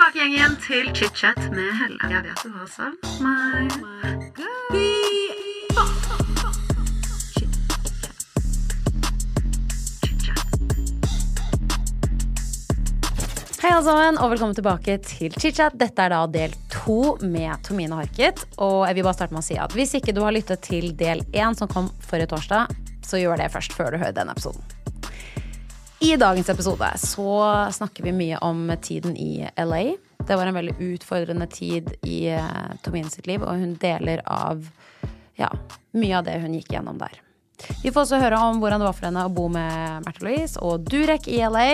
tilbake igjen, igjen til chit-chat med Helle. Jeg vet du har savn meg. Hei alle sammen, og velkommen tilbake til chit-chat. Dette er da del to med Tomine Harket. Og jeg vil bare starte med å si at hvis ikke du har lyttet til del én som kom forrige torsdag, så gjør det først før du hører denne episoden. I dagens episode så snakker vi mye om tiden i LA. Det var en veldig utfordrende tid i eh, Tomine sitt liv, og hun deler av ja, mye av det hun gikk gjennom der. Vi får også høre om hvordan det var for henne å bo med Märtha Louise og Durek i LA.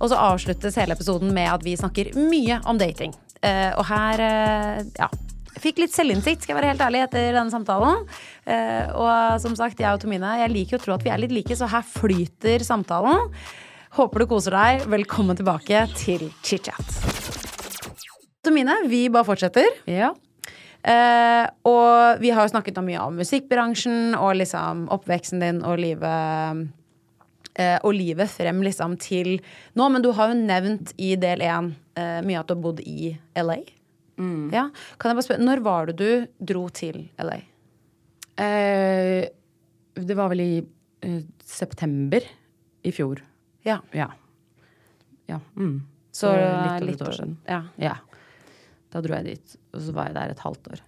Og så avsluttes hele episoden med at vi snakker mye om dating. Eh, og her eh, ja, fikk litt selvinnsikt, skal jeg være helt ærlig, etter denne samtalen. Og som sagt, jeg og Tomine, jeg liker å tro at vi er litt like, så her flyter samtalen. Håper du koser deg. Velkommen tilbake til chit-chat. Domine, vi bare fortsetter. Ja. Eh, og vi har jo snakket om mye om musikkbransjen og liksom oppveksten din og livet eh, Og livet frem liksom til nå. Men du har jo nevnt i del én eh, mye at du har bodd i LA. Ja. Kan jeg bare spørre, Når var det du dro til LA? Eh, det var vel i eh, september i fjor. Ja. Ja. Ja. Mm. Så litt, over et år siden. Ja. Ja. Da dro jeg dit, og så var jeg der et halvt år.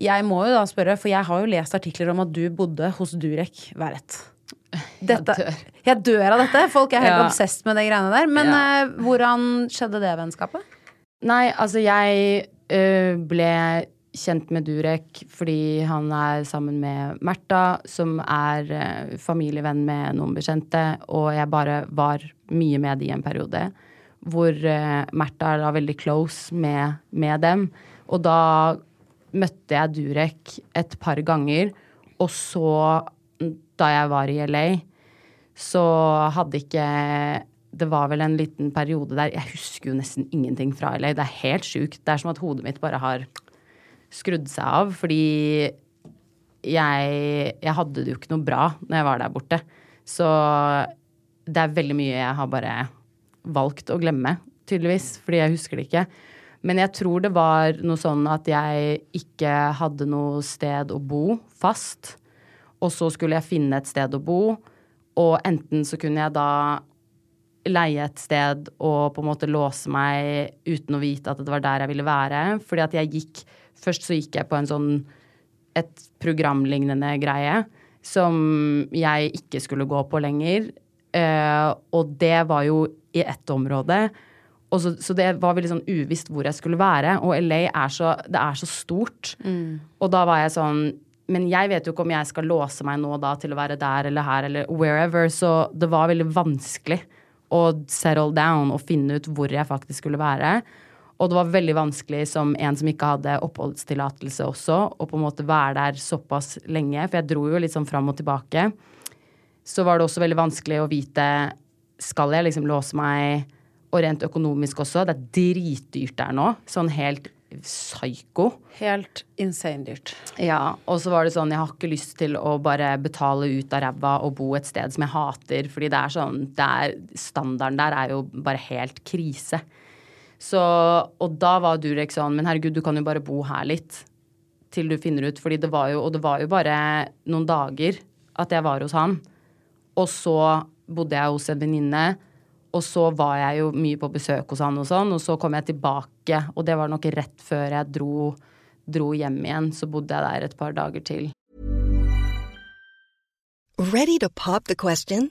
Jeg må jo da spørre, for jeg har jo lest artikler om at du bodde hos Durek Verrett. Dette, dør. jeg dør av dette. Folk er helt Ja. obsesst med de greiene der. Men Ja. uh, hvordan skjedde det vennskapet? Nei, altså jeg uh, ble kjent med Durek fordi han er sammen med Märtha, som er familievenn med noen bekjente, og jeg bare var mye med de en periode. Hvor uh, Märtha er da veldig close med, med dem. Og da møtte jeg Durek et par ganger, og så, da jeg var i LA, så hadde ikke Det var vel en liten periode der Jeg husker jo nesten ingenting fra LA. Det er helt sjukt. Det er som at hodet mitt bare har skrudd seg av. Fordi jeg, jeg hadde det jo ikke noe bra når jeg var der borte. Så det er veldig mye jeg har bare valgt å glemme, tydeligvis. Fordi jeg husker det ikke. Men jeg tror det var noe sånn at jeg ikke hadde noe sted å bo fast. Og så skulle jeg finne et sted å bo, og enten så kunne jeg da leie et sted og på en måte låse meg uten å vite at det var der jeg ville være. Fordi at jeg gikk Først så gikk jeg på en sånn et programlignende greie som jeg ikke skulle gå på lenger. Uh, og det var jo i ett område. Så, så det var veldig sånn uvisst hvor jeg skulle være. Og LA er så, det er så stort. Og da var jeg sånn Men jeg vet jo ikke om jeg skal låse meg nå da til å være der eller her eller wherever. Så det var veldig vanskelig å settle down og finne ut hvor jeg faktisk skulle være. Og det var veldig vanskelig som en som ikke hadde oppholdstillatelse også, å på en måte være der såpass lenge. For jeg dro jo litt sånn fram og tilbake. Så var det også veldig vanskelig å vite Skal jeg liksom låse meg Og rent økonomisk også. Det er dritdyrt der nå. Sånn helt psyko. Helt insane dyrt. Ja, og så var det sånn, jeg har ikke lyst til å bare betale ut av ræva og bo et sted som jeg hater, fordi det er sånn, det er, standarden der er jo bare helt krise. Så, og da var Durek sånn, men herregud, du kan jo bare bo her litt, til du finner ut, fordi det var jo, og det var jo bare noen dager at jeg var hos han, og så bodde jeg hos en venninne, og så var jeg jo mye på besøk hos han og sånn, og så kom jeg tilbake, og det var nok rett før jeg dro, dro hjem igjen, så bodde jeg der et par dager til. Ready to pop the question?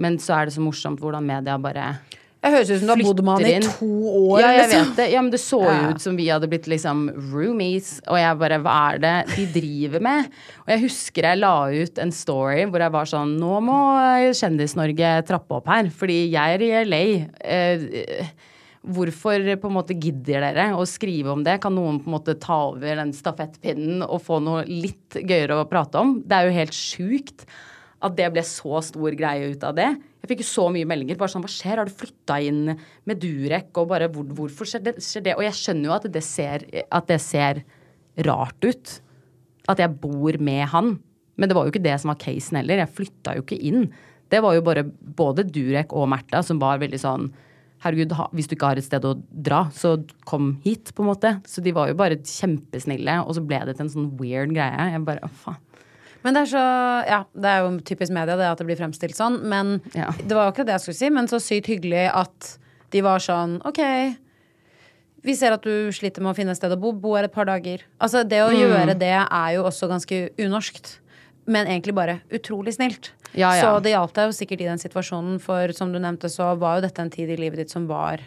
Men så er det så morsomt hvordan media bare Jeg høres ut som du har bodd med han i to år. Ja, jeg liksom. vet det. Ja, men det så jo Ja. ut som vi hadde blitt liksom roomies, og jeg bare Hva er det de driver med? Og jeg husker jeg la ut en story hvor jeg var sånn Nå må Kjendis-Norge trappe opp her, fordi jeg er i LA. Eh, Hvorfor på en måte gidder dere å skrive om det? Kan noen på en måte ta over den stafettpinnen og få noe litt gøyere å prate om? Det er jo helt sjukt at det ble så stor greie ut av det. Jeg fikk jo så mye meldinger. bare sånn, Hva skjer? Har du flytta inn med Durek? Og bare, hvor, hvorfor skjer det, skjer det? Og jeg skjønner jo at det, ser, at det ser rart ut. At jeg bor med han. Men det var jo ikke det som var casen heller. Jeg flytta jo ikke inn. Det var jo bare både Durek og Märtha som var veldig sånn Herregud, hvis du ikke har et sted å dra, så kom hit, på en måte. Så de var jo bare kjempesnille, og så ble det til en sånn weird greie. Jeg bare, faen. Men det er så Ja, det er jo typisk media det at det blir fremstilt sånn. Men Ja. det var jo akkurat det jeg skulle si, men så sykt hyggelig at de var sånn OK. Vi ser at du sliter med å finne et sted å bo. Bo her et par dager. Altså, det å Mm. gjøre det er jo også ganske unorskt. Men egentlig bare utrolig snilt. Ja, ja. Så det hjalp deg jo sikkert i den situasjonen, for som du nevnte, så var jo dette en tid i livet ditt som var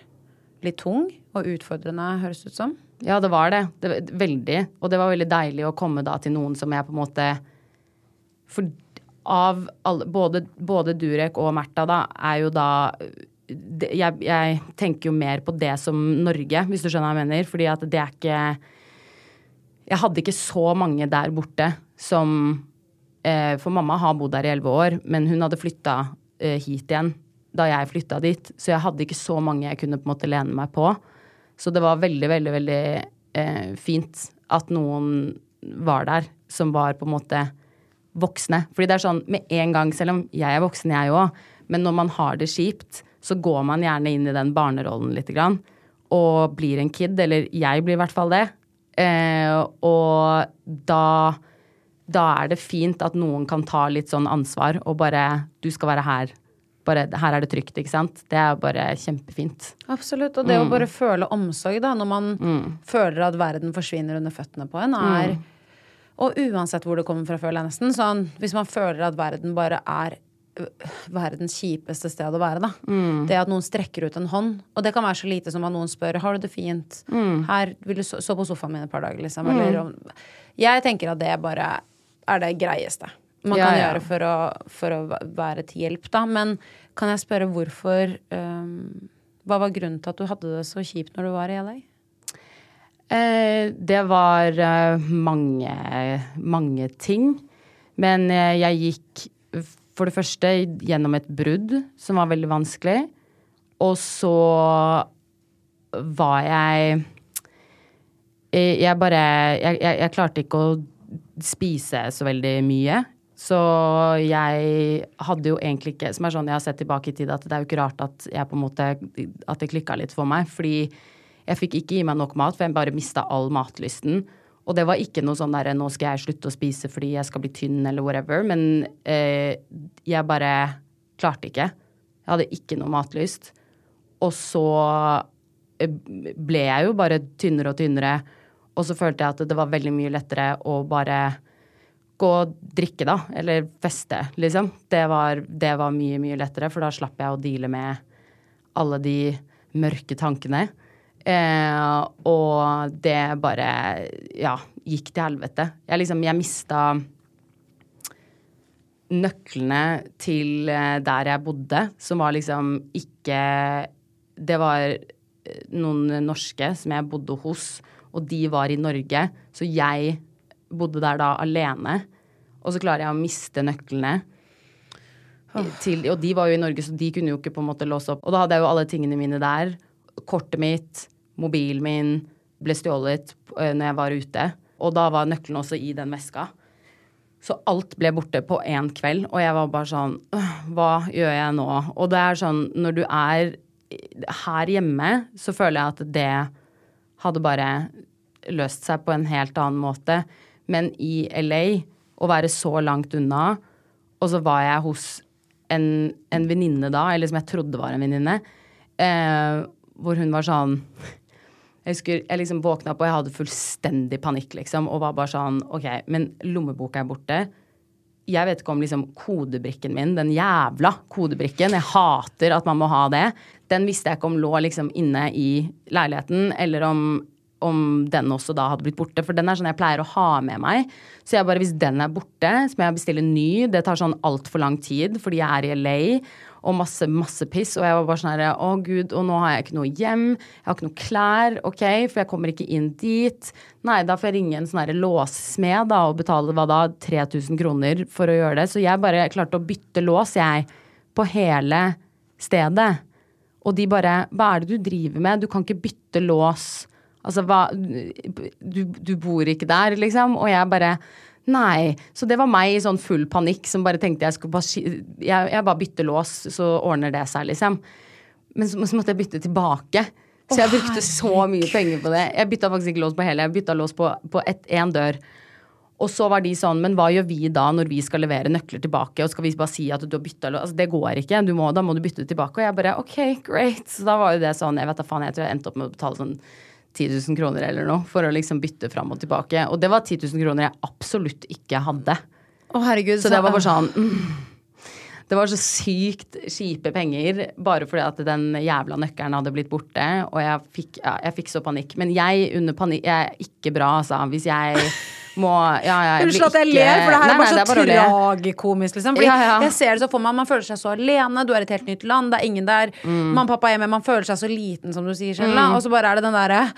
litt tung og utfordrende, høres det ut som. Ja, det var det. det var, veldig. Og det var veldig deilig å komme da til noen som jeg på en måte For av alle Både, både Durek og Märtha da er jo da jeg, jeg tenker jo mer på det som Norge, hvis du skjønner hva jeg mener. Fordi at det er ikke Jeg hadde ikke så mange der borte som eh, For mamma har bodd der i elleve år, men hun hadde flytta eh, hit igjen da jeg flytta dit. Så jeg hadde ikke så mange jeg kunne på en måte lene meg på. Så det var veldig, veldig, veldig eh, fint at noen var der som var på en måte voksne. Fordi det er sånn med en gang, selv om jeg er voksen, jeg òg, men når man har det kjipt, så går man gjerne inn i den barnerollen lite grann. Og blir en kid, eller jeg blir i hvert fall det. Eh, og da da er det fint at noen kan ta litt sånn ansvar og bare Du skal være her. Bare, her er det trygt, ikke sant? Det er bare kjempefint. Absolutt. Og det å bare føle omsorg, da, når man føler at verden forsvinner under føttene på en, er Og uansett hvor det kommer fra, føler jeg nesten. Sånn, hvis man føler at verden bare er øh, verdens kjipeste sted å være, da. Det at noen strekker ut en hånd. Og det kan være så lite som at noen spør har du det fint. Her vil du sove på sofaen min et par dager, liksom. Eller om Jeg tenker at det bare er det greieste man Ja, kan ja. gjøre for å, for å være til hjelp, da. Men kan jeg spørre hvorfor um, Hva var grunnen til at du hadde det så kjipt når du var i LA? Eh, det var eh, mange, mange ting. Men eh, jeg gikk for det første gjennom et brudd som var veldig vanskelig. Og så var jeg Jeg bare jeg, jeg, jeg klarte ikke å spise så veldig mye. Så jeg hadde jo egentlig ikke Som er sånn jeg har sett tilbake i tid, at det er jo ikke rart at jeg på en måte At det klikka litt for meg. Fordi jeg fikk ikke i meg nok mat, for jeg bare mista all matlysten. Og det var ikke noe sånn derre nå skal jeg slutte å spise fordi jeg skal bli tynn eller whatever. Men eh, jeg bare klarte ikke. Jeg hadde ikke noe matlyst. Og så eh, ble jeg jo bare tynnere og tynnere. Og så følte jeg at det var veldig mye lettere å bare gå og drikke, da. Eller feste, liksom. Det var, det var mye, mye lettere, for da slapp jeg å deale med alle de mørke tankene. Eh, og det bare, ja, gikk til helvete. Jeg liksom, jeg mista nøklene til eh, der jeg bodde, som var liksom ikke Det var eh, noen norske som jeg bodde hos, og de var i Norge, så jeg bodde der da alene. Og så klarer jeg å miste nøklene. Til, og de var jo i Norge, så de kunne jo ikke på en måte låse opp. Og da hadde jeg jo alle tingene mine der. Kortet mitt, mobilen min ble stjålet øh, når jeg var ute. Og da var nøkkelen også i den veska. Så alt ble borte på én kveld, og jeg var bare sånn Hva gjør jeg nå? Og det er sånn, når du er her hjemme, så føler jeg at det hadde bare løst seg på en helt annen måte. Men i LA, å være så langt unna, og så var jeg hos en, en venninne da, eller som jeg trodde var en venninne, eh, hvor hun var sånn jeg husker jeg liksom våkna opp og jeg hadde fullstendig panikk, liksom. Og var bare sånn OK, men lommeboka er borte. Jeg vet ikke om liksom kodebrikken min, den jævla kodebrikken, jeg hater at man må ha det, den visste jeg ikke om lå liksom inne i leiligheten, eller om, om den også da hadde blitt borte. For den er sånn jeg pleier å ha med meg. Så jeg bare, hvis den er borte, så må jeg bestille ny. Det tar sånn altfor lang tid fordi jeg er i LA og masse, masse piss. Og jeg var bare sånn herre, å gud, og nå har jeg ikke noe hjem, jeg har ikke noe klær, ok, for jeg kommer ikke inn dit. Nei, da får jeg ringe en sånn herre låssmed da, og betale hva da, 3000 kroner for å gjøre det. Så jeg bare klarte å bytte lås, jeg, på hele stedet. Og de bare, hva er det du driver med, du kan ikke bytte lås. Altså, hva, du, du bor ikke der, liksom. Og jeg bare Nei. Så det var meg i sånn full panikk som bare tenkte jeg skulle bare jeg, jeg bare bytter lås, så ordner det seg, liksom. Men så, så måtte jeg bytte tilbake. Så jeg brukte så mye penger på det. Jeg bytta faktisk ikke lås på hele, jeg bytta lås på, på én dør. Og så var de sånn, men hva gjør vi da når vi skal levere nøkler tilbake? Og skal vi bare si at du har bytta lås? Altså, det går ikke. Må, da må du bytte det tilbake. Og jeg bare ok, great. Så da var jo det sånn, jeg vet da faen, jeg tror jeg endte opp med å betale sånn 10 000 kroner eller noe for å liksom bytte fram og tilbake. Og det var 10 000 kroner jeg absolutt ikke hadde. Å, herregud. Så det var bare sånn mm, Det var så sykt kjipe penger bare fordi at den jævla nøkkelen hadde blitt borte. Og jeg fikk, ja, jeg fikk så panikk. Men jeg under panikk Jeg er ikke bra, altså. Hvis jeg må ja, ja, jeg Unnskyld at jeg ler, for det her Nei, er bare nei, så er bare tragikomisk, liksom. Fordi Ja. Jeg ser det så for meg, man føler seg så alene, du er et helt nytt land, det er ingen der. Mm. Mamma og pappa er hjemme, man føler seg så liten, som du sier selv, Mm. Og så bare er det den derre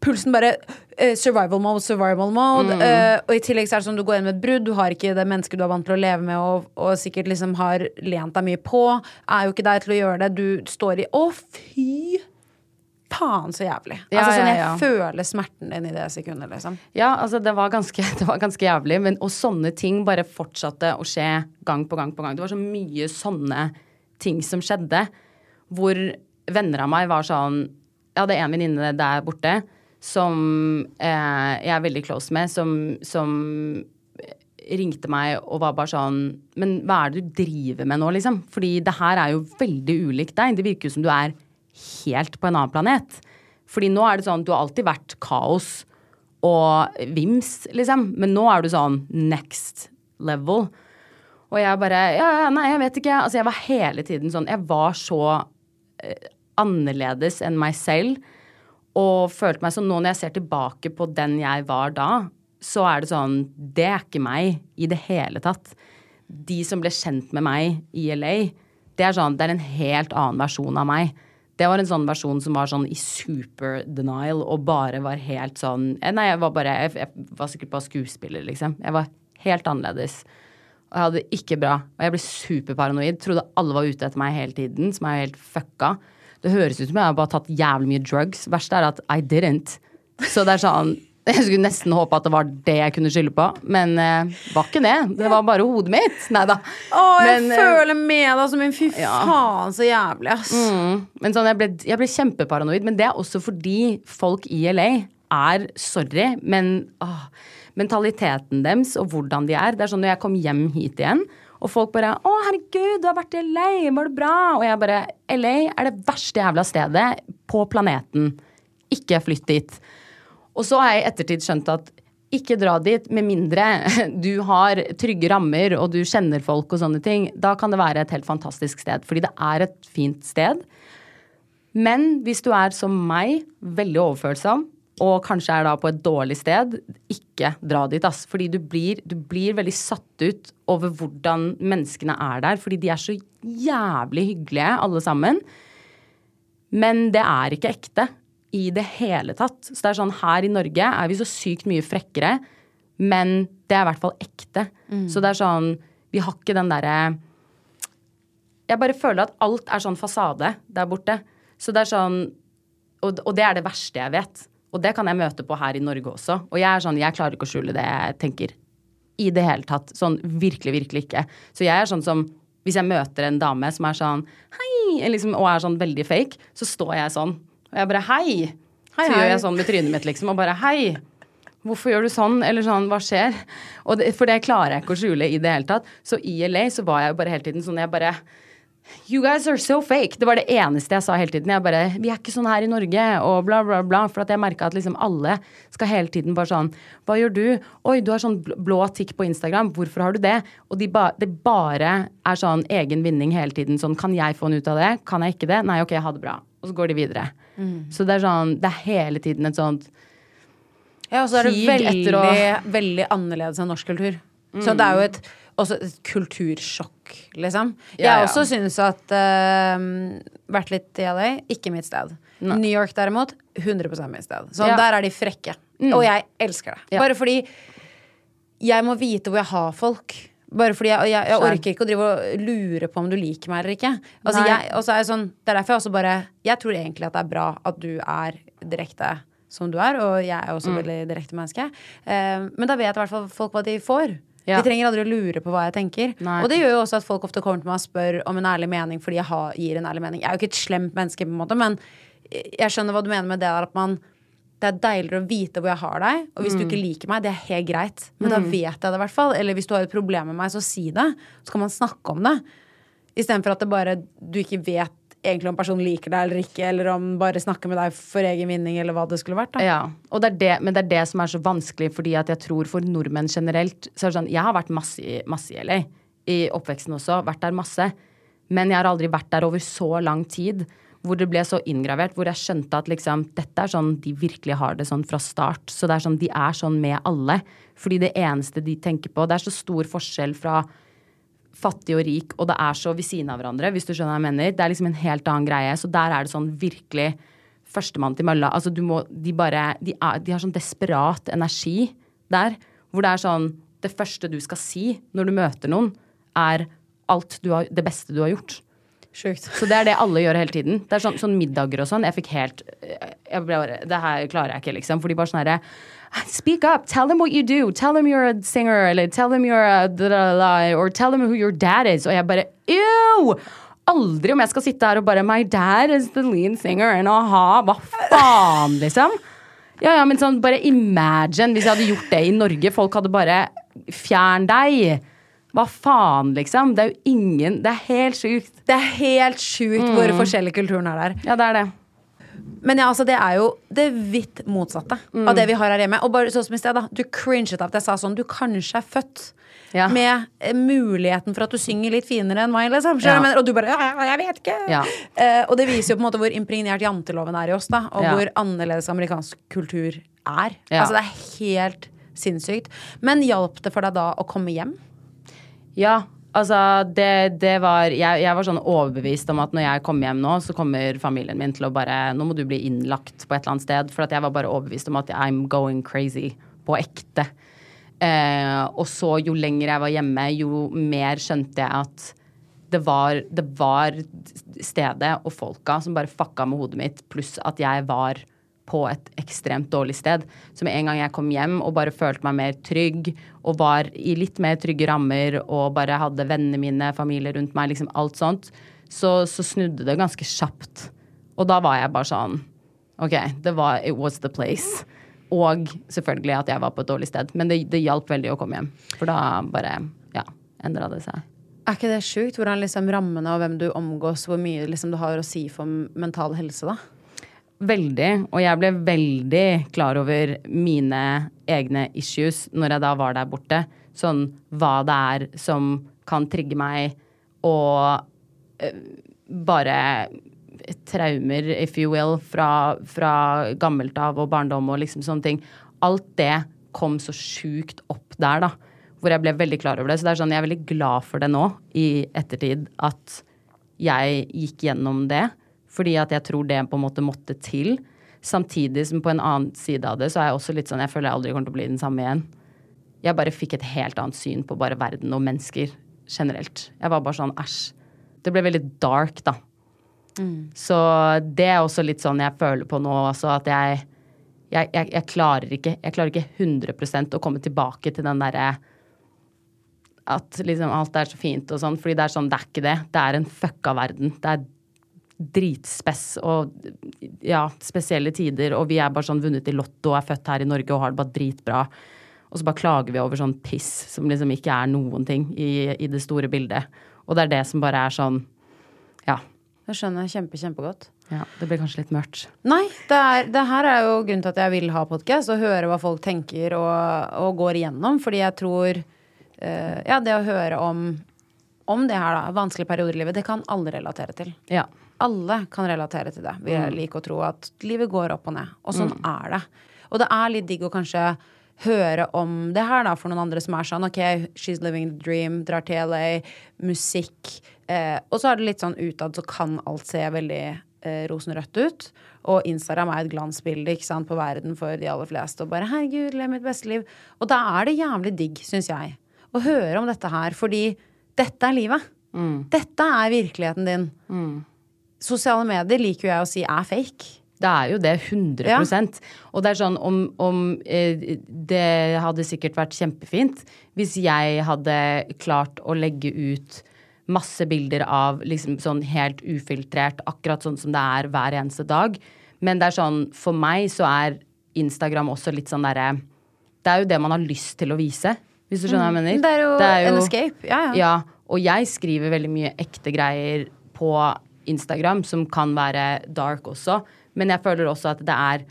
Pulsen bare eh, Survival mode, survival mode. Mm. Uh, og i tillegg så er det sånn du går inn med et brudd, du har ikke det mennesket du er vant til å leve med og, og sikkert liksom har lent deg mye på. Er jo ikke der til å gjøre det. Du står i Å, fy faen, så jævlig. Ja, altså sånn, ja, jeg ja. føler smerten din i det sekundet, liksom. Ja, altså det var ganske, det var ganske jævlig. Men, og sånne ting bare fortsatte å skje gang på gang på gang. Det var så mye sånne ting som skjedde. Hvor venner av meg var sånn Jeg hadde en venninne der borte som eh, jeg er veldig close med, som, som ringte meg og var bare sånn Men hva er det du driver med nå, liksom? Fordi det her er jo veldig ulikt deg. Det virker jo som du er helt på en annen planet. Fordi nå er det sånn, du har alltid vært kaos og vims, liksom. Men nå er du sånn next level. Og jeg bare Ja, nei, jeg vet ikke. Altså, jeg var hele tiden sånn Jeg var så eh, annerledes enn meg selv. Og følte meg sånn nå når jeg ser tilbake på den jeg var da, så er det sånn Det er ikke meg i det hele tatt. De som ble kjent med meg i LA, det er sånn Det er en helt annen versjon av meg. Det var en sånn versjon som var sånn i super denial og bare var helt sånn eh, Nei, jeg var bare Jeg, jeg var sikkert bare skuespiller, liksom. Jeg var helt annerledes. Og jeg hadde det ikke bra. Og jeg ble superparanoid. Trodde alle var ute etter meg hele tiden, som er helt fucka. Det høres ut som jeg har bare tatt jævlig mye drugs. Verst er at I didn't. Så det er sånn Jeg skulle nesten håpe at det var det jeg kunne skylde på, men eh, var ikke det. Det var bare hodet mitt. Nei da. Å, jeg Men, eh, føler med deg som en fy Ja. faen, så jævlig, ass. Mm. Men sånn, jeg ble, jeg ble kjempeparanoid. Men det er også fordi folk i LA er sorry, men åh, mentaliteten deres og hvordan de er Det er sånn når jeg kom hjem hit igjen, og folk bare 'Å, herregud, du har vært i LA. Var det bra?' Og jeg bare 'LA er det verste jævla stedet på planeten. Ikke flytt dit'. Og så har jeg i ettertid skjønt at ikke dra dit med mindre du har trygge rammer og du kjenner folk og sånne ting. Da kan det være et helt fantastisk sted. Fordi det er et fint sted. Men hvis du er som meg, veldig overfølsom, og kanskje er da på et dårlig sted, ikke dra dit, ass. Fordi du blir, du blir veldig satt ut over hvordan menneskene er der. Fordi de er så jævlig hyggelige, alle sammen. Men det er ikke ekte i det hele tatt. Så det er sånn, her i Norge er vi så sykt mye frekkere, men det er i hvert fall ekte. Så det er sånn, vi har ikke den derre Jeg bare føler at alt er sånn fasade der borte. Så det er sånn og, og det er det verste jeg vet. Og det kan jeg møte på her i Norge også. Og jeg er sånn, jeg klarer ikke å skjule det jeg tenker. I det hele tatt. Sånn virkelig, virkelig ikke. Så jeg er sånn som Hvis jeg møter en dame som er sånn hei, liksom, og er sånn veldig fake, så står jeg sånn. Og jeg bare hei. Hei, så hei. gjør jeg sånn med trynet mitt, liksom, og bare hei. Hvorfor gjør du sånn? Eller sånn, hva skjer? Det, for det klarer jeg ikke å skjule i det hele tatt. Så i LA så var jeg jo bare hele tiden sånn Jeg bare You guys are so fake. Det var det eneste jeg sa hele tiden. Jeg bare Vi er ikke sånn her i Norge, og bla, bla, bla. For at jeg merka at liksom alle skal hele tiden bare sånn Hva gjør du? Oi, du har sånn blå tikk på Instagram. Hvorfor har du det? Og de ba, det bare er sånn egen vinning hele tiden. Sånn Kan jeg få en ut av det? Kan jeg ikke det? Nei, ok, ha det bra. Og så går de videre. Så det er sånn Det er hele tiden et sånt Ja, og så er det veldig, å- veldig annerledes enn norsk kultur. Så det er jo et, også et kultursjokk, liksom. Jeg Ja, ja. også syns at uh, Vært litt i LA, ikke mitt sted. New York derimot, 100% mitt sted. Så Ja. der er de frekke. Og jeg elsker det. Bare fordi jeg må vite hvor jeg har folk. Bare fordi jeg, jeg, jeg orker ikke å drive og lure på om du liker meg eller ikke. Altså, jeg, er sånn, det er derfor jeg også bare Jeg tror egentlig at det er bra at du er direkte som du er, og jeg er også Mm. veldig direkte menneske. Uh, men da vet i hvert fall folk hva de får. Ja. De trenger aldri å lure på hva jeg tenker. Nei. Og det gjør jo også at folk ofte kommer til meg og spør om en ærlig mening fordi jeg har, gir en ærlig mening. Jeg er jo ikke et slemt menneske, på en måte, men jeg skjønner hva du mener med det der at man det er deiligere å vite hvor jeg har deg. Og hvis du ikke liker meg, det er helt greit. Men da vet jeg det i hvert fall. Eller hvis du har et problem med meg, så si det. Så kan man snakke om det. Istedenfor at det bare du ikke vet egentlig om personen liker deg eller ikke, eller om bare snakker med deg for egen vinning, eller hva det skulle vært. da. Ja, og det er det, men det er det som er så vanskelig, fordi at jeg tror for nordmenn generelt så er det sånn, Jeg har vært masse, masse i LA i oppveksten også, vært der masse. Men jeg har aldri vært der over så lang tid hvor det ble så inngravert, hvor jeg skjønte at liksom, dette er sånn de virkelig har det sånn fra start. Så det er sånn, de er sånn med alle. Fordi det eneste de tenker på Det er så stor forskjell fra fattig og rik, og det er så ved siden av hverandre, hvis du skjønner hva jeg mener. Det er liksom en helt annen greie. Så der er det sånn virkelig førstemann til mølla. Altså du må De bare de, er, de har sånn desperat energi der, hvor det er sånn Det første du skal si når du møter noen, er alt du har, det beste du har gjort. Sjukt. Så det er det alle gjør hele tiden. Det er sånn, sånn middager og sånn. Jeg fikk helt jeg ble Det her klarer jeg ikke, liksom. For de bare sånn herre Speak up. Tell them what you do. Tell them you're a singer. Eller tell them you're a da, da, da, Or tell them who your dad is. Og jeg bare Ew! Aldri om jeg skal sitte her og bare My dad is the lean singer. And aha, hva faen, liksom? Ja, ja, men sånn, bare imagine hvis jeg hadde gjort det i Norge. Folk hadde bare Fjern deg! Hva faen, liksom? Det er jo ingen Det er helt sjukt. Det er helt sjukt hvor forskjellig kulturen er der. Ja, det er det. Men ja, altså, det er jo det vidt motsatte av det vi har her hjemme. Og bare sånn som i sted, da. Du cringet av at jeg sa sånn. Du kanskje er født Ja. med eh, muligheten for at du synger litt finere enn meg, liksom. Ja. mener? Og du bare ja, jeg vet ikke. Eh, og det viser jo på en måte hvor impregnert janteloven er i oss, da. Og hvor annerledes amerikansk kultur er. Altså, det er helt sinnssykt. Men hjalp det for deg da å komme hjem? Ja, altså det, det var jeg, jeg var sånn overbevist om at når jeg kommer hjem nå, så kommer familien min til å bare Nå må du bli innlagt på et eller annet sted. For at jeg var bare overbevist om at I'm going crazy. På ekte. Eh, og så jo lenger jeg var hjemme, jo mer skjønte jeg at det var, det var stedet og folka som bare fucka med hodet mitt, pluss at jeg var på et ekstremt dårlig sted. Så med en gang jeg kom hjem og bare følte meg mer trygg, og var i litt mer trygge rammer, og bare hadde vennene mine, familie rundt meg, liksom alt sånt, så, så snudde det ganske kjapt. Og da var jeg bare sånn OK, det var It was the place. Og selvfølgelig at jeg var på et dårlig sted. Men det, det hjalp veldig å komme hjem. For da bare, ja, endra det seg. Er ikke det sjukt? Hvordan liksom rammene og hvem du omgås, hvor mye liksom det har å si for mental helse, da? Veldig. Og jeg ble veldig klar over mine egne issues når jeg da var der borte. Sånn hva det er som kan trigge meg, og øh, bare traumer, if you will, fra, fra gammelt av og barndom og liksom sånne ting. Alt det kom så sjukt opp der, da. Hvor jeg ble veldig klar over det. Så det er sånn, jeg er veldig glad for det nå, i ettertid, at jeg gikk gjennom det. Fordi at jeg tror det på en måte måtte til. Samtidig som på en annen side av det, så er jeg også litt sånn Jeg føler jeg aldri kommer til å bli den samme igjen. Jeg bare fikk et helt annet syn på bare verden og mennesker generelt. Jeg var bare sånn æsj. Det ble veldig dark, da. Så det er også litt sånn jeg føler på nå også, at jeg jeg, jeg, jeg klarer ikke Jeg klarer ikke 100% å komme tilbake til den derre at liksom alt er så fint og sånn, fordi det er sånn, det er ikke det. Det er en fucka verden. Det er dritspess og ja, spesielle tider, og vi er bare sånn vunnet i Lotto og er født her i Norge og har det bare dritbra. Og så bare klager vi over sånn piss som liksom ikke er noen ting i, i det store bildet. Og det er det som bare er sånn Ja. Det skjønner jeg kjempe, kjempegodt. ja det blir kanskje litt mørkt. Nei, det, er, det her er jo grunnen til at jeg vil ha podkast og høre hva folk tenker og, og går igjennom. Fordi jeg tror uh, Ja, det å høre om, om det her, da, vanskelige perioder i livet, det kan alle relatere til. Ja. Alle kan relatere til det. Vi liker å tro at livet går opp og ned. Og sånn er det. Og det er litt digg å kanskje høre om det her da for noen andre som er sånn OK, she's living the dream, drar til LA, musikk. Eh, og så er det litt sånn utad så kan alt se veldig eh, rosenrødt ut. Og Instagram er et glansbilde ikke sant, på verden for de aller fleste. Og bare 'herregud, lev mitt beste liv'. Og da er det jævlig digg, syns jeg, å høre om dette her. Fordi dette er livet. Dette er virkeligheten din. Sosiale medier liker jo jeg å si er fake. Det er jo det, 100 ja. Og det er sånn om, om eh, Det hadde sikkert vært kjempefint hvis jeg hadde klart å legge ut masse bilder av liksom sånn helt ufiltrert, akkurat sånn som det er hver eneste dag. Men det er sånn, for meg så er Instagram også litt sånn derre Det er jo det man har lyst til å vise, hvis du skjønner hva jeg mener. Mm. Det er jo en escape. Ja, ja. Ja, og jeg skriver veldig mye ekte greier på Instagram, som kan være dark også. Men jeg føler også at det er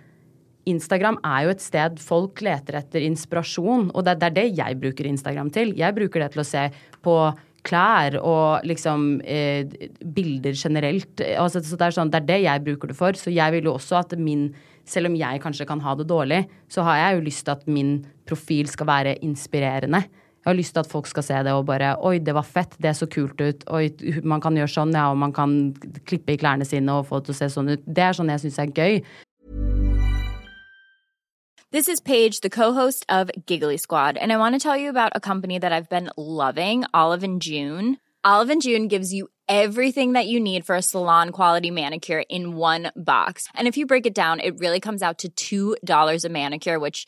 Instagram er jo et sted folk leter etter inspirasjon, og det, det er det jeg bruker Instagram til. Jeg bruker det til å se på klær og liksom eh, bilder generelt. Altså, så det er sånn, det er det jeg bruker det for. Så jeg vil jo også at min Selv om jeg kanskje kan ha det dårlig, så har jeg jo lyst til at min profil skal være inspirerende. Jeg har lyst til at folk skal se det og bare Oi, det var fett. Det så kult ut. Oi, man kan gjøre sånn, ja. Og man kan klippe i klærne sine og få det til å se sånn ut. Det er sånn jeg syns er gøy. This is Paige, the co-host of Giggly Squad, and I want to tell you about a company that I've been loving, Olive and June. Olive and June gives you everything that you need for a salon quality manicure in one box. And if you break it down, it really comes out to $2 a manicure, which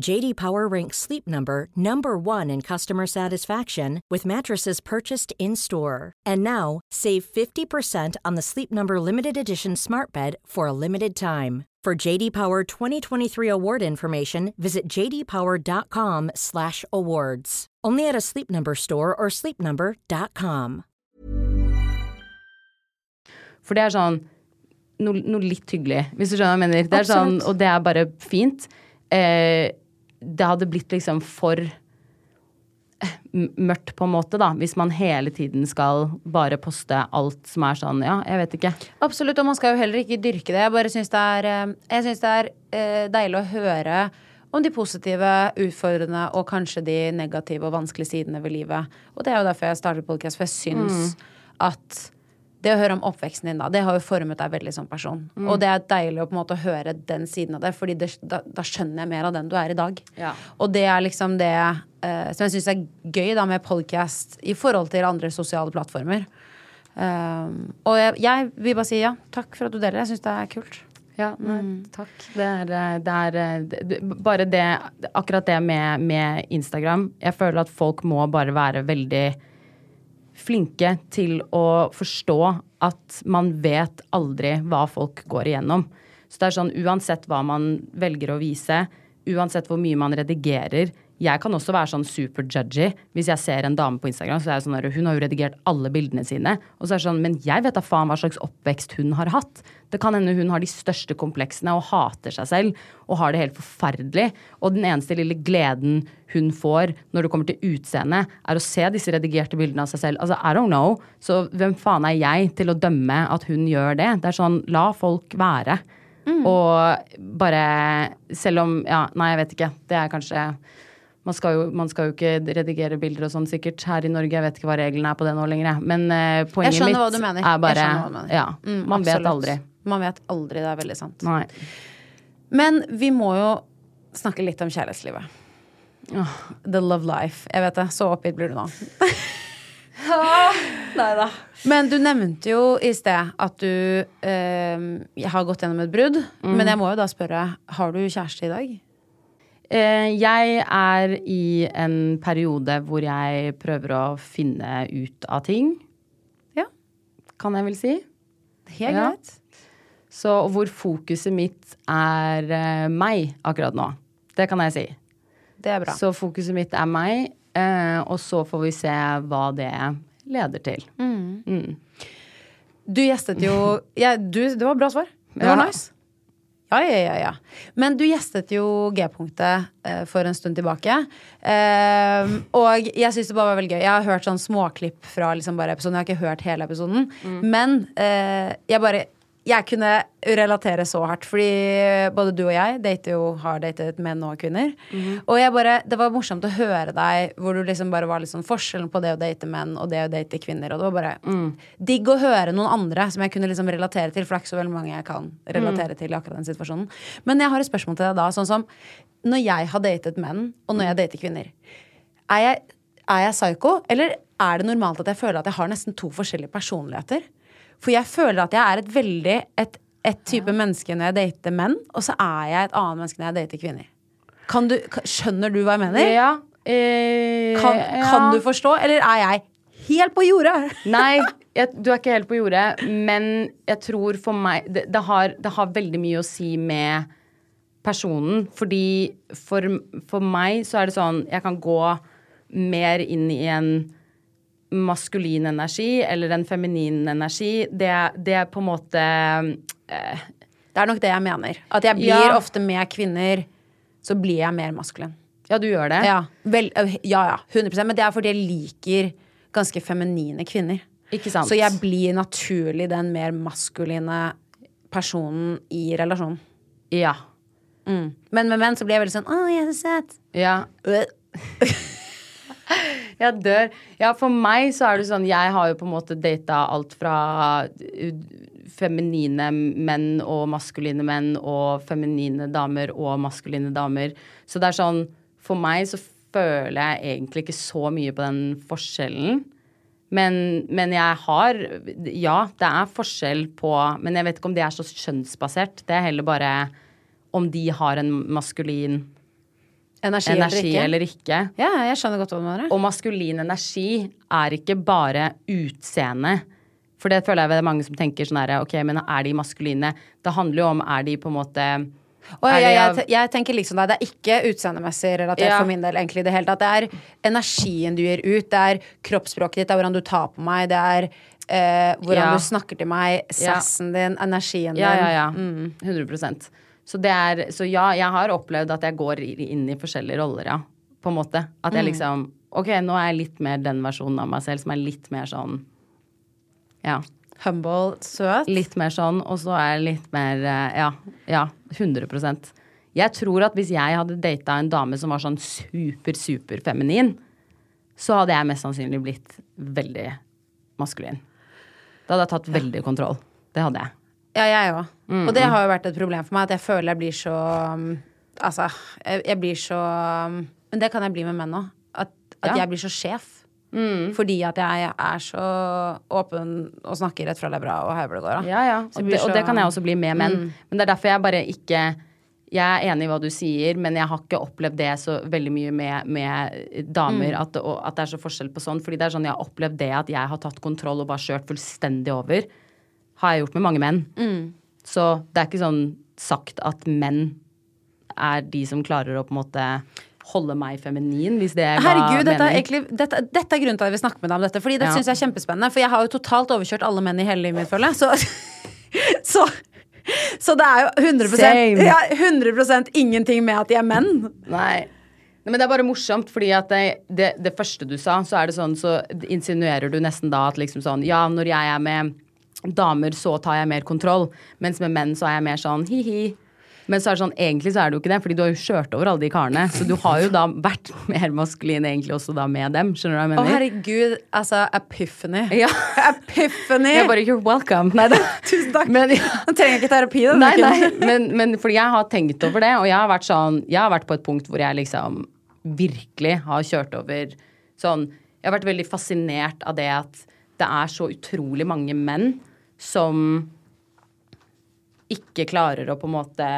JD Power ranks Sleep Number number 1 in customer satisfaction with mattresses purchased in-store. And now, save 50% on the Sleep Number limited edition Smart Bed for a limited time. For JD Power 2023 award information, visit jdpower.com/awards. Only at a Sleep Number store or sleepnumber.com. For det er sånn noe, noe litt hyggelig, hvis du skjønner hva jeg mener. Det er sånn, og det er bare fint. Eh, det hadde blitt liksom for eh, mørkt, på en måte, da, hvis man hele tiden skal bare poste alt som er sånn, ja, jeg vet ikke. Absolutt, og man skal jo heller ikke dyrke det. Jeg bare syns det er, eh, jeg synes det er eh, deilig å høre om de positive, utfordrende og kanskje de negative og vanskelige sidene ved livet. Og det er jo derfor jeg startet podcast, for jeg syns at det å høre om oppveksten din, da, det har jo formet deg veldig som person. Mm. Og det er deilig å på en måte høre den siden av det, Fordi det, da, da skjønner jeg mer av den du er i dag. Ja. Og det er liksom det uh, som jeg syns er gøy da med podcast i forhold til andre sosiale plattformer. Um, og jeg, jeg vil bare si ja, takk for at du deler. Jeg syns det er kult. Ja, nei, takk. Det er, det er det, det- bare det Akkurat det med, med Instagram. Jeg føler at folk må bare være veldig flinke til å forstå at man vet aldri hva folk går igjennom. Så det er sånn uansett hva man velger å vise, uansett hvor mye man redigerer Jeg kan også være sånn super judgy. Hvis jeg ser en dame på Instagram, så er jeg sånn at hun har jo redigert alle bildene sine. Og så er det sånn, men jeg vet da faen hva slags oppvekst hun har hatt. Det kan hende hun har de største kompleksene og hater seg selv og har det helt forferdelig. Og den eneste lille gleden hun får når det kommer til utseende, er å se disse redigerte bildene av seg selv. Altså, I don't know. Så hvem faen er jeg til å dømme at hun gjør det? Det er sånn, la folk være. Og bare Selv om Ja, nei, jeg vet ikke. Det er kanskje man skal, jo, man skal jo ikke redigere bilder og sånn sikkert her i Norge. Jeg vet ikke hva reglene er på det nå lenger. jeg. Men uh, poenget Jeg mitt er Jeg bare skjønner hva du mener. Ja, Mm, man vet aldri. Man vet aldri, det er veldig sant. Nei. Men vi må jo snakke litt om kjærlighetslivet. The love life. Jeg vet det. Så oppgitt blir du nå. Men du nevnte jo i sted at du eh, har gått gjennom et brudd. Mm. Men jeg må jo da spørre, har du kjæreste i dag? Eh, jeg er i en periode hvor jeg prøver å finne ut av ting. Ja. Kan jeg vel si. Helt Ja. greit. Så hvor fokuset mitt er eh, meg akkurat nå. Det kan jeg si. Det er bra. Så fokuset mitt er meg, eh, og så får vi se hva det leder til. Mm. Du gjestet jo ja, du, Det var bra svar. Det var Ja. nice. Ja, ja, ja, ja. Men du gjestet jo G-punktet eh, for en stund tilbake. Eh, og jeg syns det bare var veldig gøy. Jeg har hørt sånn småklipp fra liksom bare episoden. Jeg har ikke hørt hele episoden. Men eh, jeg bare Jeg kunne relatere så hardt. Fordi både du og jeg dater jo, har datet menn og kvinner. Og jeg bare, det var morsomt å høre deg hvor du liksom bare var litt sånn forskjellen på det å date menn og det å date kvinner. Og det var bare digg å høre noen andre som jeg kunne liksom relatere til, for det er ikke så veldig mange jeg kan relatere til i akkurat den situasjonen. Men jeg har et spørsmål til deg da, sånn som når jeg har datet menn, og når jeg dater kvinner, er jeg, er jeg psycho, eller er det normalt at jeg føler at jeg har nesten to forskjellige personligheter? For jeg føler at jeg er et veldig et, et type menneske når jeg dater menn, og så er jeg et annet menneske når jeg dater kvinner. Kan du, skjønner du hva jeg mener? Ja. Eh, Kan, ja. kan du forstå, eller er jeg helt på jordet? Nei, jeg, du er ikke helt på jordet, men jeg tror for meg det, det, har, det har veldig mye å si med personen. Fordi for, for meg så er det sånn Jeg kan gå mer inn i en maskulin energi eller en feminin energi. Det, det er på en måte eh, Det er nok det jeg mener. At jeg blir Ja. ofte med kvinner, så blir jeg mer maskulin. Ja, du gjør det? Ja, vel, øh, ja, ja 100% Men det er fordi jeg liker ganske feminine kvinner. Ikke sant? Så jeg blir naturlig den mer maskuline personen i relasjonen. Ja. Mm. Men med menn så blir jeg veldig sånn Å, jeg er så søt. Ja. Jeg dør. Ja, for meg så er det sånn Jeg har jo på en måte data alt fra uh, feminine menn og maskuline menn og feminine damer og maskuline damer. Så det er sånn For meg så føler jeg egentlig ikke så mye på den forskjellen. Men, men jeg har Ja, det er forskjell på Men jeg vet ikke om det er så kjønnsbasert. Det er heller bare om de har en maskulin Energi, energi eller ikke. Ja, jeg skjønner godt hva du mener. Og maskulin energi er ikke bare utseende. For det føler jeg det er mange som tenker sånn her, ok, men er de maskuline? Det handler jo om, er de på en måte Oh, ja, jeg, jeg, tenker liksom Det er ikke utseendemessig relatert Ja. for min del. egentlig Det hele tatt Det er energien du gir ut, det er kroppsspråket ditt, det er hvordan du tar på meg, det er eh, hvordan Ja. du snakker til meg, Ja. sassen din, energien din. Ja, ja, ja. 100 så, det er, så ja, jeg har opplevd at jeg går inn i forskjellige roller, ja. På en måte. At jeg liksom Ok, nå er jeg litt mer den versjonen av meg selv som er litt mer sånn Ja. Humble, søt. Litt mer sånn, og så er jeg litt mer eh, Ja. Ja. 100% Jeg tror at hvis jeg hadde data en dame som var sånn super, super feminin, så hadde jeg mest sannsynlig blitt veldig maskulin. Da hadde jeg tatt veldig kontroll. Det hadde jeg. Ja, jeg òg. Og det har jo vært et problem for meg, at jeg føler jeg blir så um, Altså, jeg, jeg blir så um, Men det kan jeg bli med menn òg. At, at Ja. jeg blir så sjef. Fordi at jeg er så åpen og snakker rett fra levra og her hvor det går. Ja, ja. Og det, og det kan jeg også bli med menn. Men det er derfor jeg bare ikke Jeg er enig i hva du sier, men jeg har ikke opplevd det så veldig mye med, med damer. At, det, og, at det er så forskjell på sånn. Fordi det er sånn jeg har opplevd det at jeg har tatt kontroll og bare kjørt fullstendig over. Har jeg gjort med mange menn. Så det er ikke sånn sagt at menn er de som klarer å på en måte holde meg feminin, hvis det er hva Herregud, dette er, egentlig, dette, dette er grunnen til at jeg vil snakke med deg om dette. Fordi det Ja. synes jeg er kjempespennende. For jeg har jo totalt overkjørt alle menn i hele livet mitt, føler jeg. Så, så, så det er jo 100, Same. ja, 100% ingenting med at de er menn. Nei. Nei, men det er bare morsomt, fordi at det, det, det første du sa, så er det sånn, så insinuerer du nesten da at liksom sånn Ja, når jeg er med damer, så tar jeg mer kontroll. Mens med menn så er jeg mer sånn hi-hi. Men så er det sånn, egentlig så er det jo ikke det, fordi du har jo kjørt over alle de karene. Så du har jo da vært mer maskulin egentlig også da med dem. Skjønner du hva jeg Å, herregud. Altså, epiphany. Ja. Epiphany! Jeg bare you're welcome. Nei, det, Tusen takk. men, Han trenger ikke terapi, da. Nei, nei, men, men fordi jeg har tenkt over det, og jeg har vært sånn Jeg har vært på et punkt hvor jeg liksom virkelig har kjørt over sånn Jeg har vært veldig fascinert av det at det er så utrolig mange menn som ikke klarer å på en måte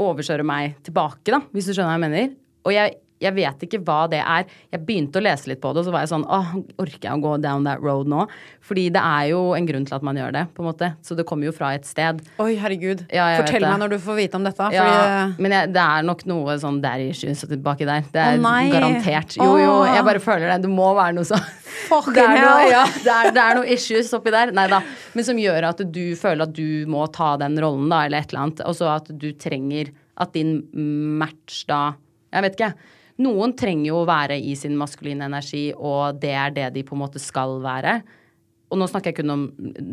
overkjøre meg tilbake, da, hvis du skjønner hva jeg mener. Og jeg, jeg vet ikke hva det er. Jeg begynte å lese litt på det, og så var jeg sånn Åh, orker jeg å gå down that road nå? Fordi det er jo en grunn til at man gjør det, på en måte. Så det kommer jo fra et sted. Oi, herregud. Ja, Fortell meg når du får vite om dette. Ja, Fordi men jeg, det er nok noe sånn daddy issues baki der. Det er oh, garantert. Jo, jo, jeg bare føler det. Det må være noe sånn det er, noe, ja, det, er, det er noe issues oppi der. Nei da. Men som gjør at du føler at du må ta den rollen, da, eller et eller annet. Og så at du trenger at din match da Jeg vet ikke. Noen trenger jo å være i sin maskuline energi, og det er det de på en måte skal være. Og nå snakker jeg kun om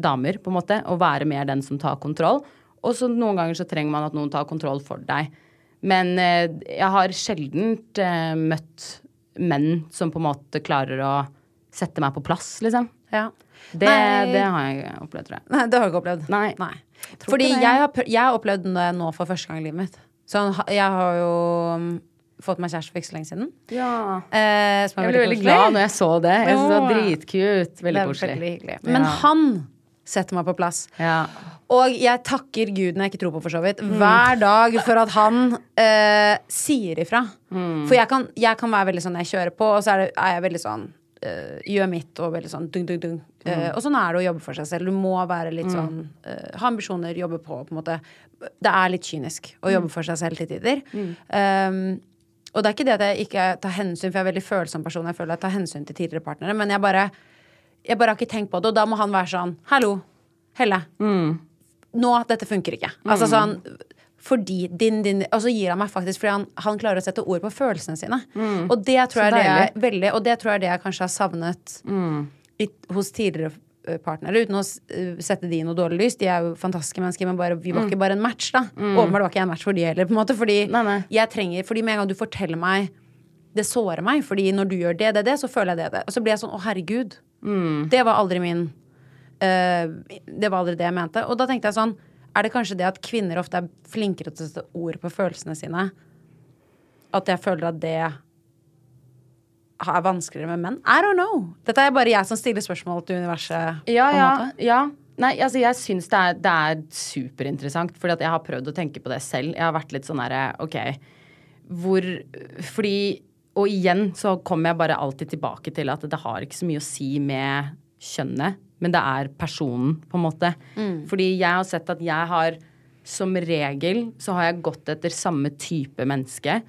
damer, på en måte. Å være mer den som tar kontroll. Og så noen ganger så trenger man at noen tar kontroll for deg. Men eh, jeg har sjelden eh, møtt menn som på en måte klarer å sette meg på plass, liksom. ja. Det, det har jeg opplevd, tror jeg. Nei, det har du ikke opplevd. Nei. Fordi jeg har, jeg har opplevd det nå for første gang i livet mitt. Så jeg har jo fått meg kjæreste for ikke så lenge siden. Ja. Eh, Jeg ble veldig veldig glad når jeg så det. Jeg synes det var dritkut. Veldig koselig. Men Ja. han setter meg på plass. Ja. Og jeg takker Gud når jeg ikke tror på, for så vidt, Mm. hver dag for at han eh, sier ifra. Mm. For jeg kan, jeg kan være veldig sånn jeg kjører på, og så er, det, er jeg veldig sånn eh, Gjør mitt og veldig sånn dung, dung, dung. Mm. Eh, og sånn er det å jobbe for seg selv. Du må være litt sånn uh, Ha ambisjoner, jobbe på, på en måte. Det er litt kynisk å Mm. jobbe for seg selv til tider. Um, og det er ikke det at jeg ikke tar hensyn, for jeg er en veldig følsom person. Jeg føler jeg tar hensyn til tidligere partnere, men jeg bare, jeg bare har ikke tenkt på det. Og da må han være sånn Hallo, Helle. Nå, dette funker ikke. Altså sånn fordi din, din Og så gir han meg faktisk fordi han, han klarer å sette ord på følelsene sine. Og det tror jeg det jeg, veldig, Og det tror jeg det jeg kanskje har savnet i, hos tidligere partnere. Uten å eh, sette de i noe dårlig lys. De er jo fantastiske mennesker, men bare, vi var ikke bare en match, da. Åpenbart var ikke jeg en match for de heller, på en måte. Fordi Nei, nei. jeg trenger Fordi med en gang du forteller meg det sårer meg, fordi når du gjør det, det, det, så føler jeg det, det. Og så blir jeg sånn, å herregud. Det var aldri min uh, Det var aldri det jeg mente. Og da tenkte jeg sånn, er det kanskje det at kvinner ofte er flinkere til å sette ord på følelsene sine? At jeg føler at det er vanskeligere med menn? I don't know. Dette er bare jeg som stiller spørsmål til universet. Ja, ja, ja. Nei, altså jeg syns det det er superinteressant, fordi at jeg har prøvd å tenke på det selv. Jeg har vært litt sånn herre, OK Hvor Fordi Og igjen så kommer jeg bare alltid tilbake til at det har ikke så mye å si med kjønnet, men det er personen, på en måte. Fordi jeg har sett at jeg har Som regel så har jeg gått etter samme type menneske.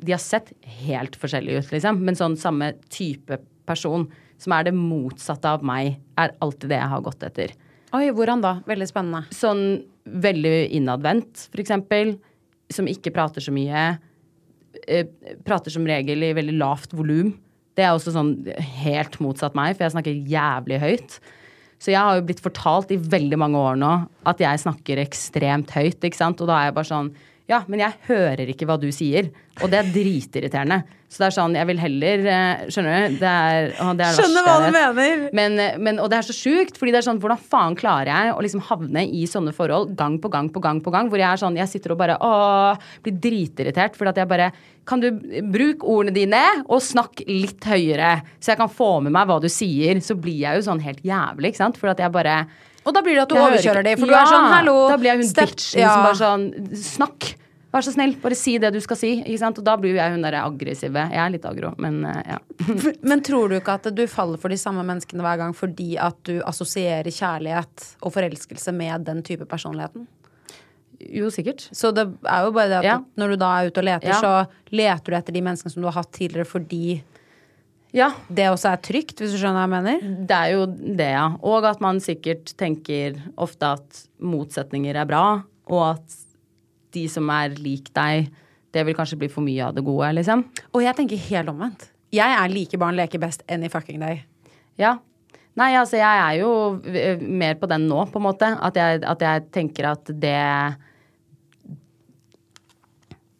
De har sett helt forskjellige ut, liksom, men sånn samme type person som er det motsatte av meg, er alltid det jeg har gått etter. Oi, hvordan da? Veldig spennende. Sånn veldig innadvendt, for eksempel. Som ikke prater så mye. Eh, prater som regel i veldig lavt volum. Det er også sånn helt motsatt meg, for jeg snakker jævlig høyt. Så jeg har jo blitt fortalt i veldig mange år nå at jeg snakker ekstremt høyt, ikke sant. Og da er jeg bare sånn Ja, men jeg hører ikke hva du sier. Og det er dritirriterende. Så det er sånn, jeg vil heller eh, Skjønner du? Det er, å, det er Skjønner hva du mener. Men, eh, men, og det er så sjukt, fordi det er sånn, hvordan faen klarer jeg å liksom havne i sånne forhold gang på gang på gang på gang, hvor jeg er sånn, jeg sitter og bare åh, blir dritirritert, fordi at jeg bare Kan du bruke ordene dine og snakk litt høyere, så jeg kan få med meg hva du sier? Så blir jeg jo sånn helt jævlig, ikke sant? For at jeg bare Og da blir det at du Jeg overkjører dem, for du er sånn hallo Da blir jeg hun bitchen ja. som bare sånn Snakk! Vær så snill, bare si det du skal si. Ikke sant? Og da blir jeg hun derre aggressive. Jeg er litt aggro, men eh, ja. Men tror du ikke at du faller for de samme menneskene hver gang fordi at du assosierer kjærlighet og forelskelse med den type personligheten? Jo, sikkert. Så det er jo bare det at Ja. når du da er ute og leter, Ja. så leter du etter de menneskene som du har hatt tidligere fordi Ja. det også er trygt, hvis du skjønner hva jeg mener? Det er jo det, ja. Og at man sikkert tenker ofte at motsetninger er bra, og at de som er lik deg, det vil kanskje bli for mye av det gode, liksom. Og jeg tenker helt omvendt. Jeg er like barn leker best any fucking day. Ja. Nei, altså jeg er jo mer på den nå, på en måte. At jeg, at jeg tenker at det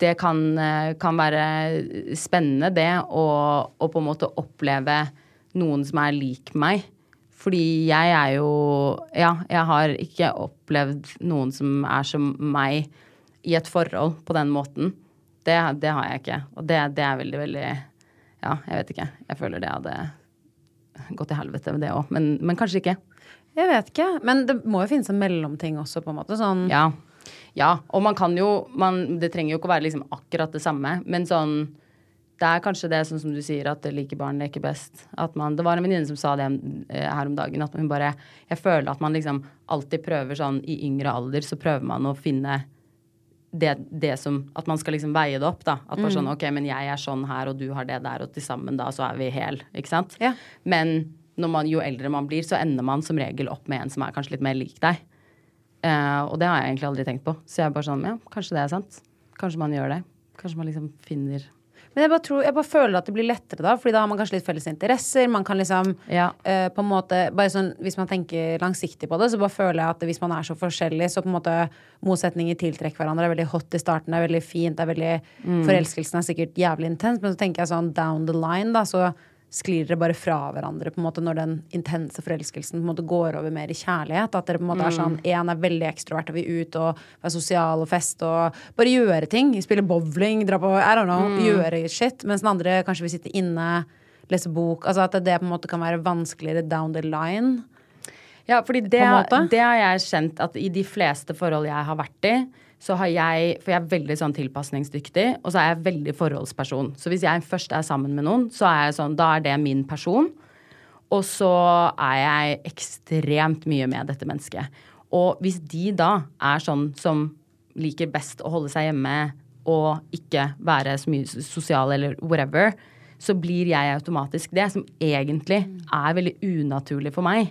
Det kan, eh, kan være spennende, det, å, å på en måte oppleve noen som er lik meg. Fordi jeg er jo Ja, jeg har ikke opplevd noen som er som meg i et forhold på den måten. Det, det har jeg ikke. Og det, det er veldig, veldig Ja, jeg vet ikke. Jeg føler det hadde gått til helvete med det òg. Men, men kanskje ikke. Jeg vet ikke, men det må jo finnes en mellomting også, på en måte. Sånn Ja. Ja. Og man kan jo man, Det trenger jo ikke å være liksom akkurat det samme, men sånn det er kanskje det sånn som du sier, at like barn leker best. At man, det var en venninne som sa det eh, her om dagen. At hun bare Jeg føler at man liksom alltid prøver sånn i yngre alder, så prøver man å finne det, det som At man skal liksom veie det opp, da. At bare Mm. sånn OK, men jeg er sånn her, og du har det der, og til sammen da så er vi hel. Ikke sant? Ja. Men når man, jo eldre man blir, så ender man som regel opp med en som er kanskje litt mer lik deg. Eh, og det har jeg egentlig aldri tenkt på. Så jeg er bare sånn, ja, kanskje det er sant. Kanskje man gjør det. Kanskje man liksom finner Men jeg bare, tror, jeg bare føler at det blir lettere da, Fordi da har man kanskje litt felles interesser. Man kan liksom Ja. eh, på en måte bare sånn, Hvis man tenker langsiktig på det, så bare føler jeg at hvis man er så forskjellig, så på en måte motsetninger tiltrekker hverandre. Det er veldig hot i starten, det er veldig fint, det er veldig Forelskelsen er sikkert jævlig intens, men så tenker jeg sånn down the line, da, så sklir dere bare fra hverandre på en måte når den intense forelskelsen på en måte går over mer i kjærlighet. At dere på en måte er sånn Én er veldig ekstrovert og vil ut og være sosial og feste og bare gjøre ting. Spille bowling, dra på I don't know, gjøre shit. Mens den andre kanskje vil sitte inne, lese bok. Altså at det på en måte kan være vanskeligere down the line. Ja, fordi det, det har jeg kjent at i de fleste forhold jeg har vært i, så har jeg For jeg er veldig sånn tilpasningsdyktig, og så er jeg veldig forholdsperson. Så hvis jeg først er sammen med noen, så er jeg sånn Da er det min person. Og så er jeg ekstremt mye med dette mennesket. Og hvis de da er sånn som liker best å holde seg hjemme og ikke være så mye sosial eller whatever, så blir jeg automatisk det, som egentlig er veldig unaturlig for meg.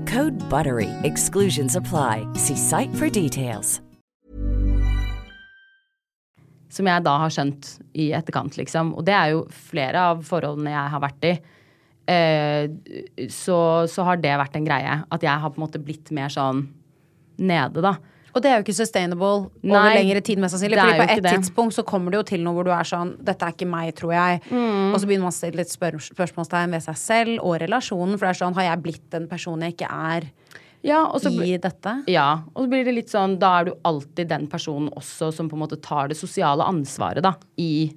Code BUTTERY. Exclusions apply. See site for details. Som jeg da har skjønt i etterkant, liksom. Og det er jo flere av forholdene jeg har vært i. Eh, så, så har det vært en greie. At jeg har på en måte blitt mer sånn nede, da. Og det er jo ikke sustainable Nei, over lengre tid, mest sannsynlig. Fordi på et det. tidspunkt så kommer det jo til noe hvor du er sånn Dette er ikke meg, tror jeg. Mm. Og så begynner man å stille litt spør spørsmålstegn ved seg selv og relasjonen. For det er sånn Har jeg blitt den personen jeg ikke er Ja, og så, i dette? ja, og så blir det litt sånn Da er du alltid den personen også som på en måte tar det sosiale ansvaret, da, i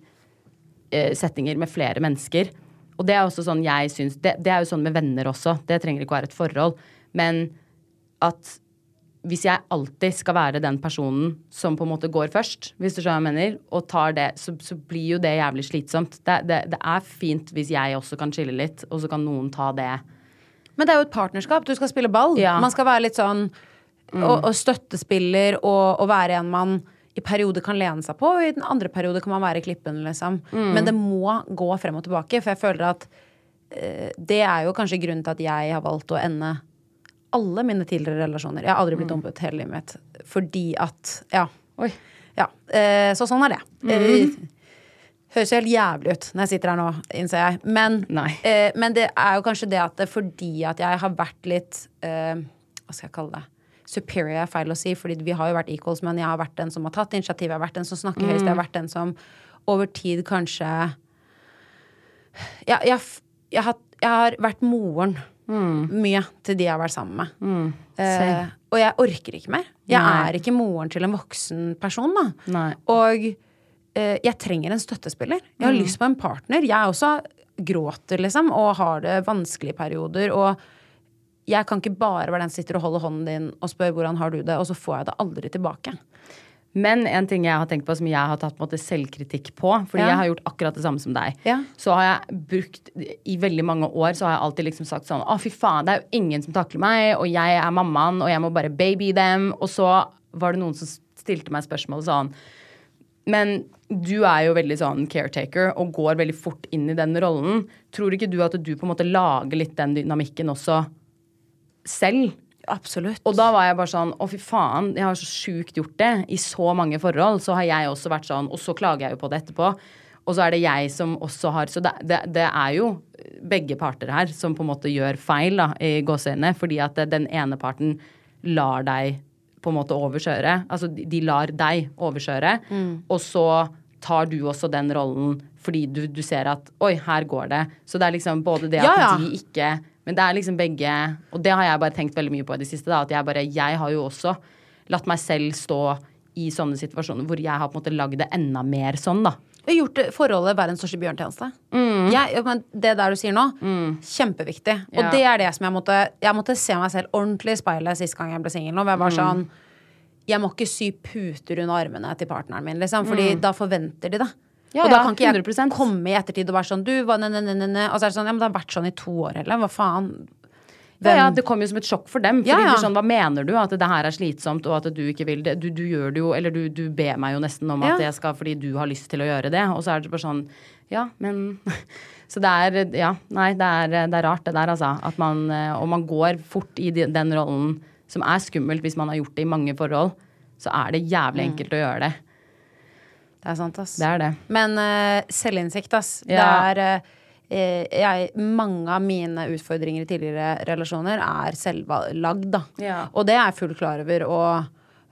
eh, settinger med flere mennesker. Og det er også sånn jeg syns det, det er jo sånn med venner også. Det trenger ikke å være et forhold. Men at hvis jeg alltid skal være den personen som på en måte går først, hvis du skjønner hva jeg mener, og tar det, så, så blir jo det jævlig slitsomt. Det, det, det er fint hvis jeg også kan chille litt, og så kan noen ta det. Men det er jo et partnerskap. Du skal spille ball. Ja. Man skal være litt sånn og, og støttespiller og, og være en man i perioder kan lene seg på, og i den andre periode kan man være i klippen, liksom. Men det må gå frem og tilbake, for jeg føler at øh, det er jo kanskje grunnen til at jeg har valgt å ende alle mine tidligere relasjoner. Jeg har aldri blitt dumpet hele livet mitt. Fordi at Ja. Oi. ja. Eh, så sånn er det. Mm. Høres jo helt jævlig ut når jeg sitter her nå, innser jeg. Men, eh, men det er jo kanskje det at det, fordi at jeg har vært litt eh, Hva skal jeg kalle det? Superior er feil å si, fordi vi har jo vært equals, men jeg har vært den som har tatt initiativ, jeg har vært den som snakker høyest, jeg har vært den som over tid kanskje Jeg, jeg, jeg, har, jeg har vært moren mye til de jeg har vært sammen med. Eh, og jeg orker ikke mer. Jeg Nei. er ikke moren til en voksen person, da. Nei. Og eh, jeg trenger en støttespiller. Jeg har lyst på en partner. Jeg også gråter, liksom, og har det vanskelige perioder. Og jeg kan ikke bare være den som sitter og holder hånden din og spør hvordan har du det, og så får jeg det aldri tilbake. Men en ting jeg har tenkt på som jeg har tatt på måte selvkritikk på, fordi Ja. jeg har gjort akkurat det samme som deg, Ja. så har jeg brukt I veldig mange år så har jeg alltid liksom sagt sånn Å, fy faen, det er jo ingen som takler meg, og jeg er mammaen, og jeg må bare baby dem. Og så var det noen som stilte meg spørsmålet sånn Men du er jo veldig sånn caretaker og går veldig fort inn i den rollen. Tror ikke du at du på en måte lager litt den dynamikken også selv? Absolutt. Og da var jeg bare sånn Å, fy faen, jeg har så sjukt gjort det. I så mange forhold så har jeg også vært sånn, og så klager jeg jo på det etterpå. Og så er det jeg som også har Så det, det, det er jo begge parter her som på en måte gjør feil, da, i gåseøynene. Fordi at den ene parten lar deg på en måte overkjøre. Altså de, lar deg overkjøre. Og så tar du også den rollen fordi du, du ser at oi, her går det. Så det er liksom både det at Ja, ja. de ikke Men det er liksom begge Og det har jeg bare tenkt veldig mye på i det siste. da, At jeg bare Jeg har jo også latt meg selv stå i sånne situasjoner hvor jeg har på en måte lagd det enda mer sånn, da. Og gjort det- forholdet verdens største bjørntjeneste. Jeg, men det der du sier nå, kjempeviktig. Og Ja. det er det som jeg måtte Jeg måtte se meg selv ordentlig i speilet sist gang jeg ble singel. Jeg var sånn Jeg må ikke sy puter under armene til partneren min, liksom, Fordi da forventer de det. Ja, og da kan ikke jeg 100%. komme i ettertid og være sånn Du, hva, ne, ne, ne, ne. Og så er det sånn Ja, men det har vært sånn i to år, eller? Hva faen? Ja, ja, Det kom jo som et sjokk for dem. Fordi Ja, ja. det sånn, Hva mener du? At det her er slitsomt, og at du ikke vil det? Du, du gjør det jo, eller du, du ber meg jo nesten om at jeg skal fordi du har lyst til å gjøre det. Og så er det bare sånn Ja, men Så det er Ja, nei, det er, det er rart, det der, altså. At man eh, Og man går fort i den rollen som er skummelt hvis man har gjort det i mange forhold. Så er det jævlig enkelt å gjøre det. Det er sant, ass. Det er det. Men uh, selvinnsikt, ass. Ja. Det er uh, jeg, Mange av mine utfordringer i tidligere relasjoner er selvlagd, da. Ja. Og det er jeg fullt klar over. Og,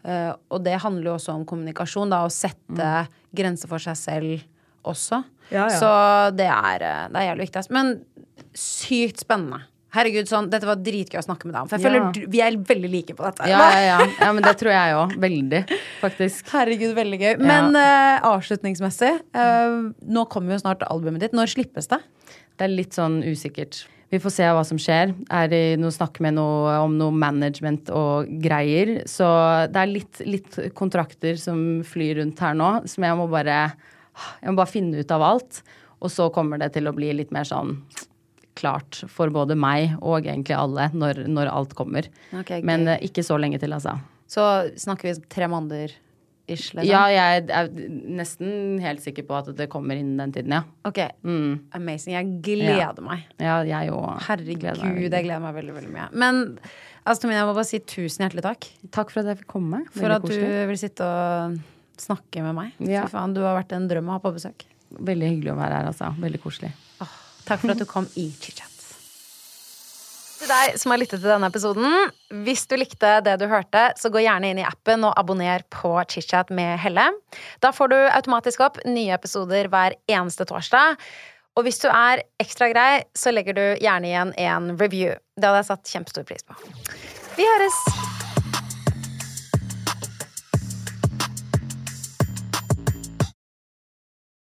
uh, og det handler jo også om kommunikasjon, da. Å sette grenser for seg selv også. Mm. Ja, ja. Så det er, det er jævlig viktig. ass. Men sykt spennende. Herregud, sånn, Dette var dritgøy å snakke med deg om. For jeg føler du, vi er veldig like på dette. Ja, ja, ja. ja men det tror jeg òg. Veldig, faktisk. Herregud, veldig gøy. Men uh, avslutningsmessig, uh, nå kommer jo snart albumet ditt. Når slippes det? Det er litt sånn usikkert. Vi får se hva som skjer. Er det noe snakk med noe om noe management og greier. Så det er litt, litt kontrakter som flyr rundt her nå, som jeg må bare Jeg må bare finne ut av alt. Og så kommer det til å bli litt mer sånn klart for både meg og egentlig alle når, når alt kommer. Okay. Men uh, ikke så lenge til, altså. Så snakker vi tre måneder ish, liksom? Ja, jeg er nesten helt sikker på at det kommer innen den tiden, ja. Ok. Mm. Amazing. Jeg gleder Ja. meg. Ja, jeg òg. Herregud, jeg gleder meg veldig, veldig mye. Men altså, Tomine, jeg må bare si tusen hjertelig takk. Takk for at jeg fikk komme. For at at du vil sitte og snakke med meg. Ja. Fy faen, du har vært en drøm å ha på besøk. Veldig hyggelig å være her, altså. Veldig koselig. Takk for at du kom i chit-chat. Til deg som har lyttet til denne episoden, hvis du likte det du hørte, så gå gjerne inn i appen og abonner på ChitChat med Helle. Da får du automatisk opp nye episoder hver eneste torsdag. Og hvis du er ekstra grei, så legger du gjerne igjen en review. Det hadde jeg satt kjempestor pris på. Vi høres!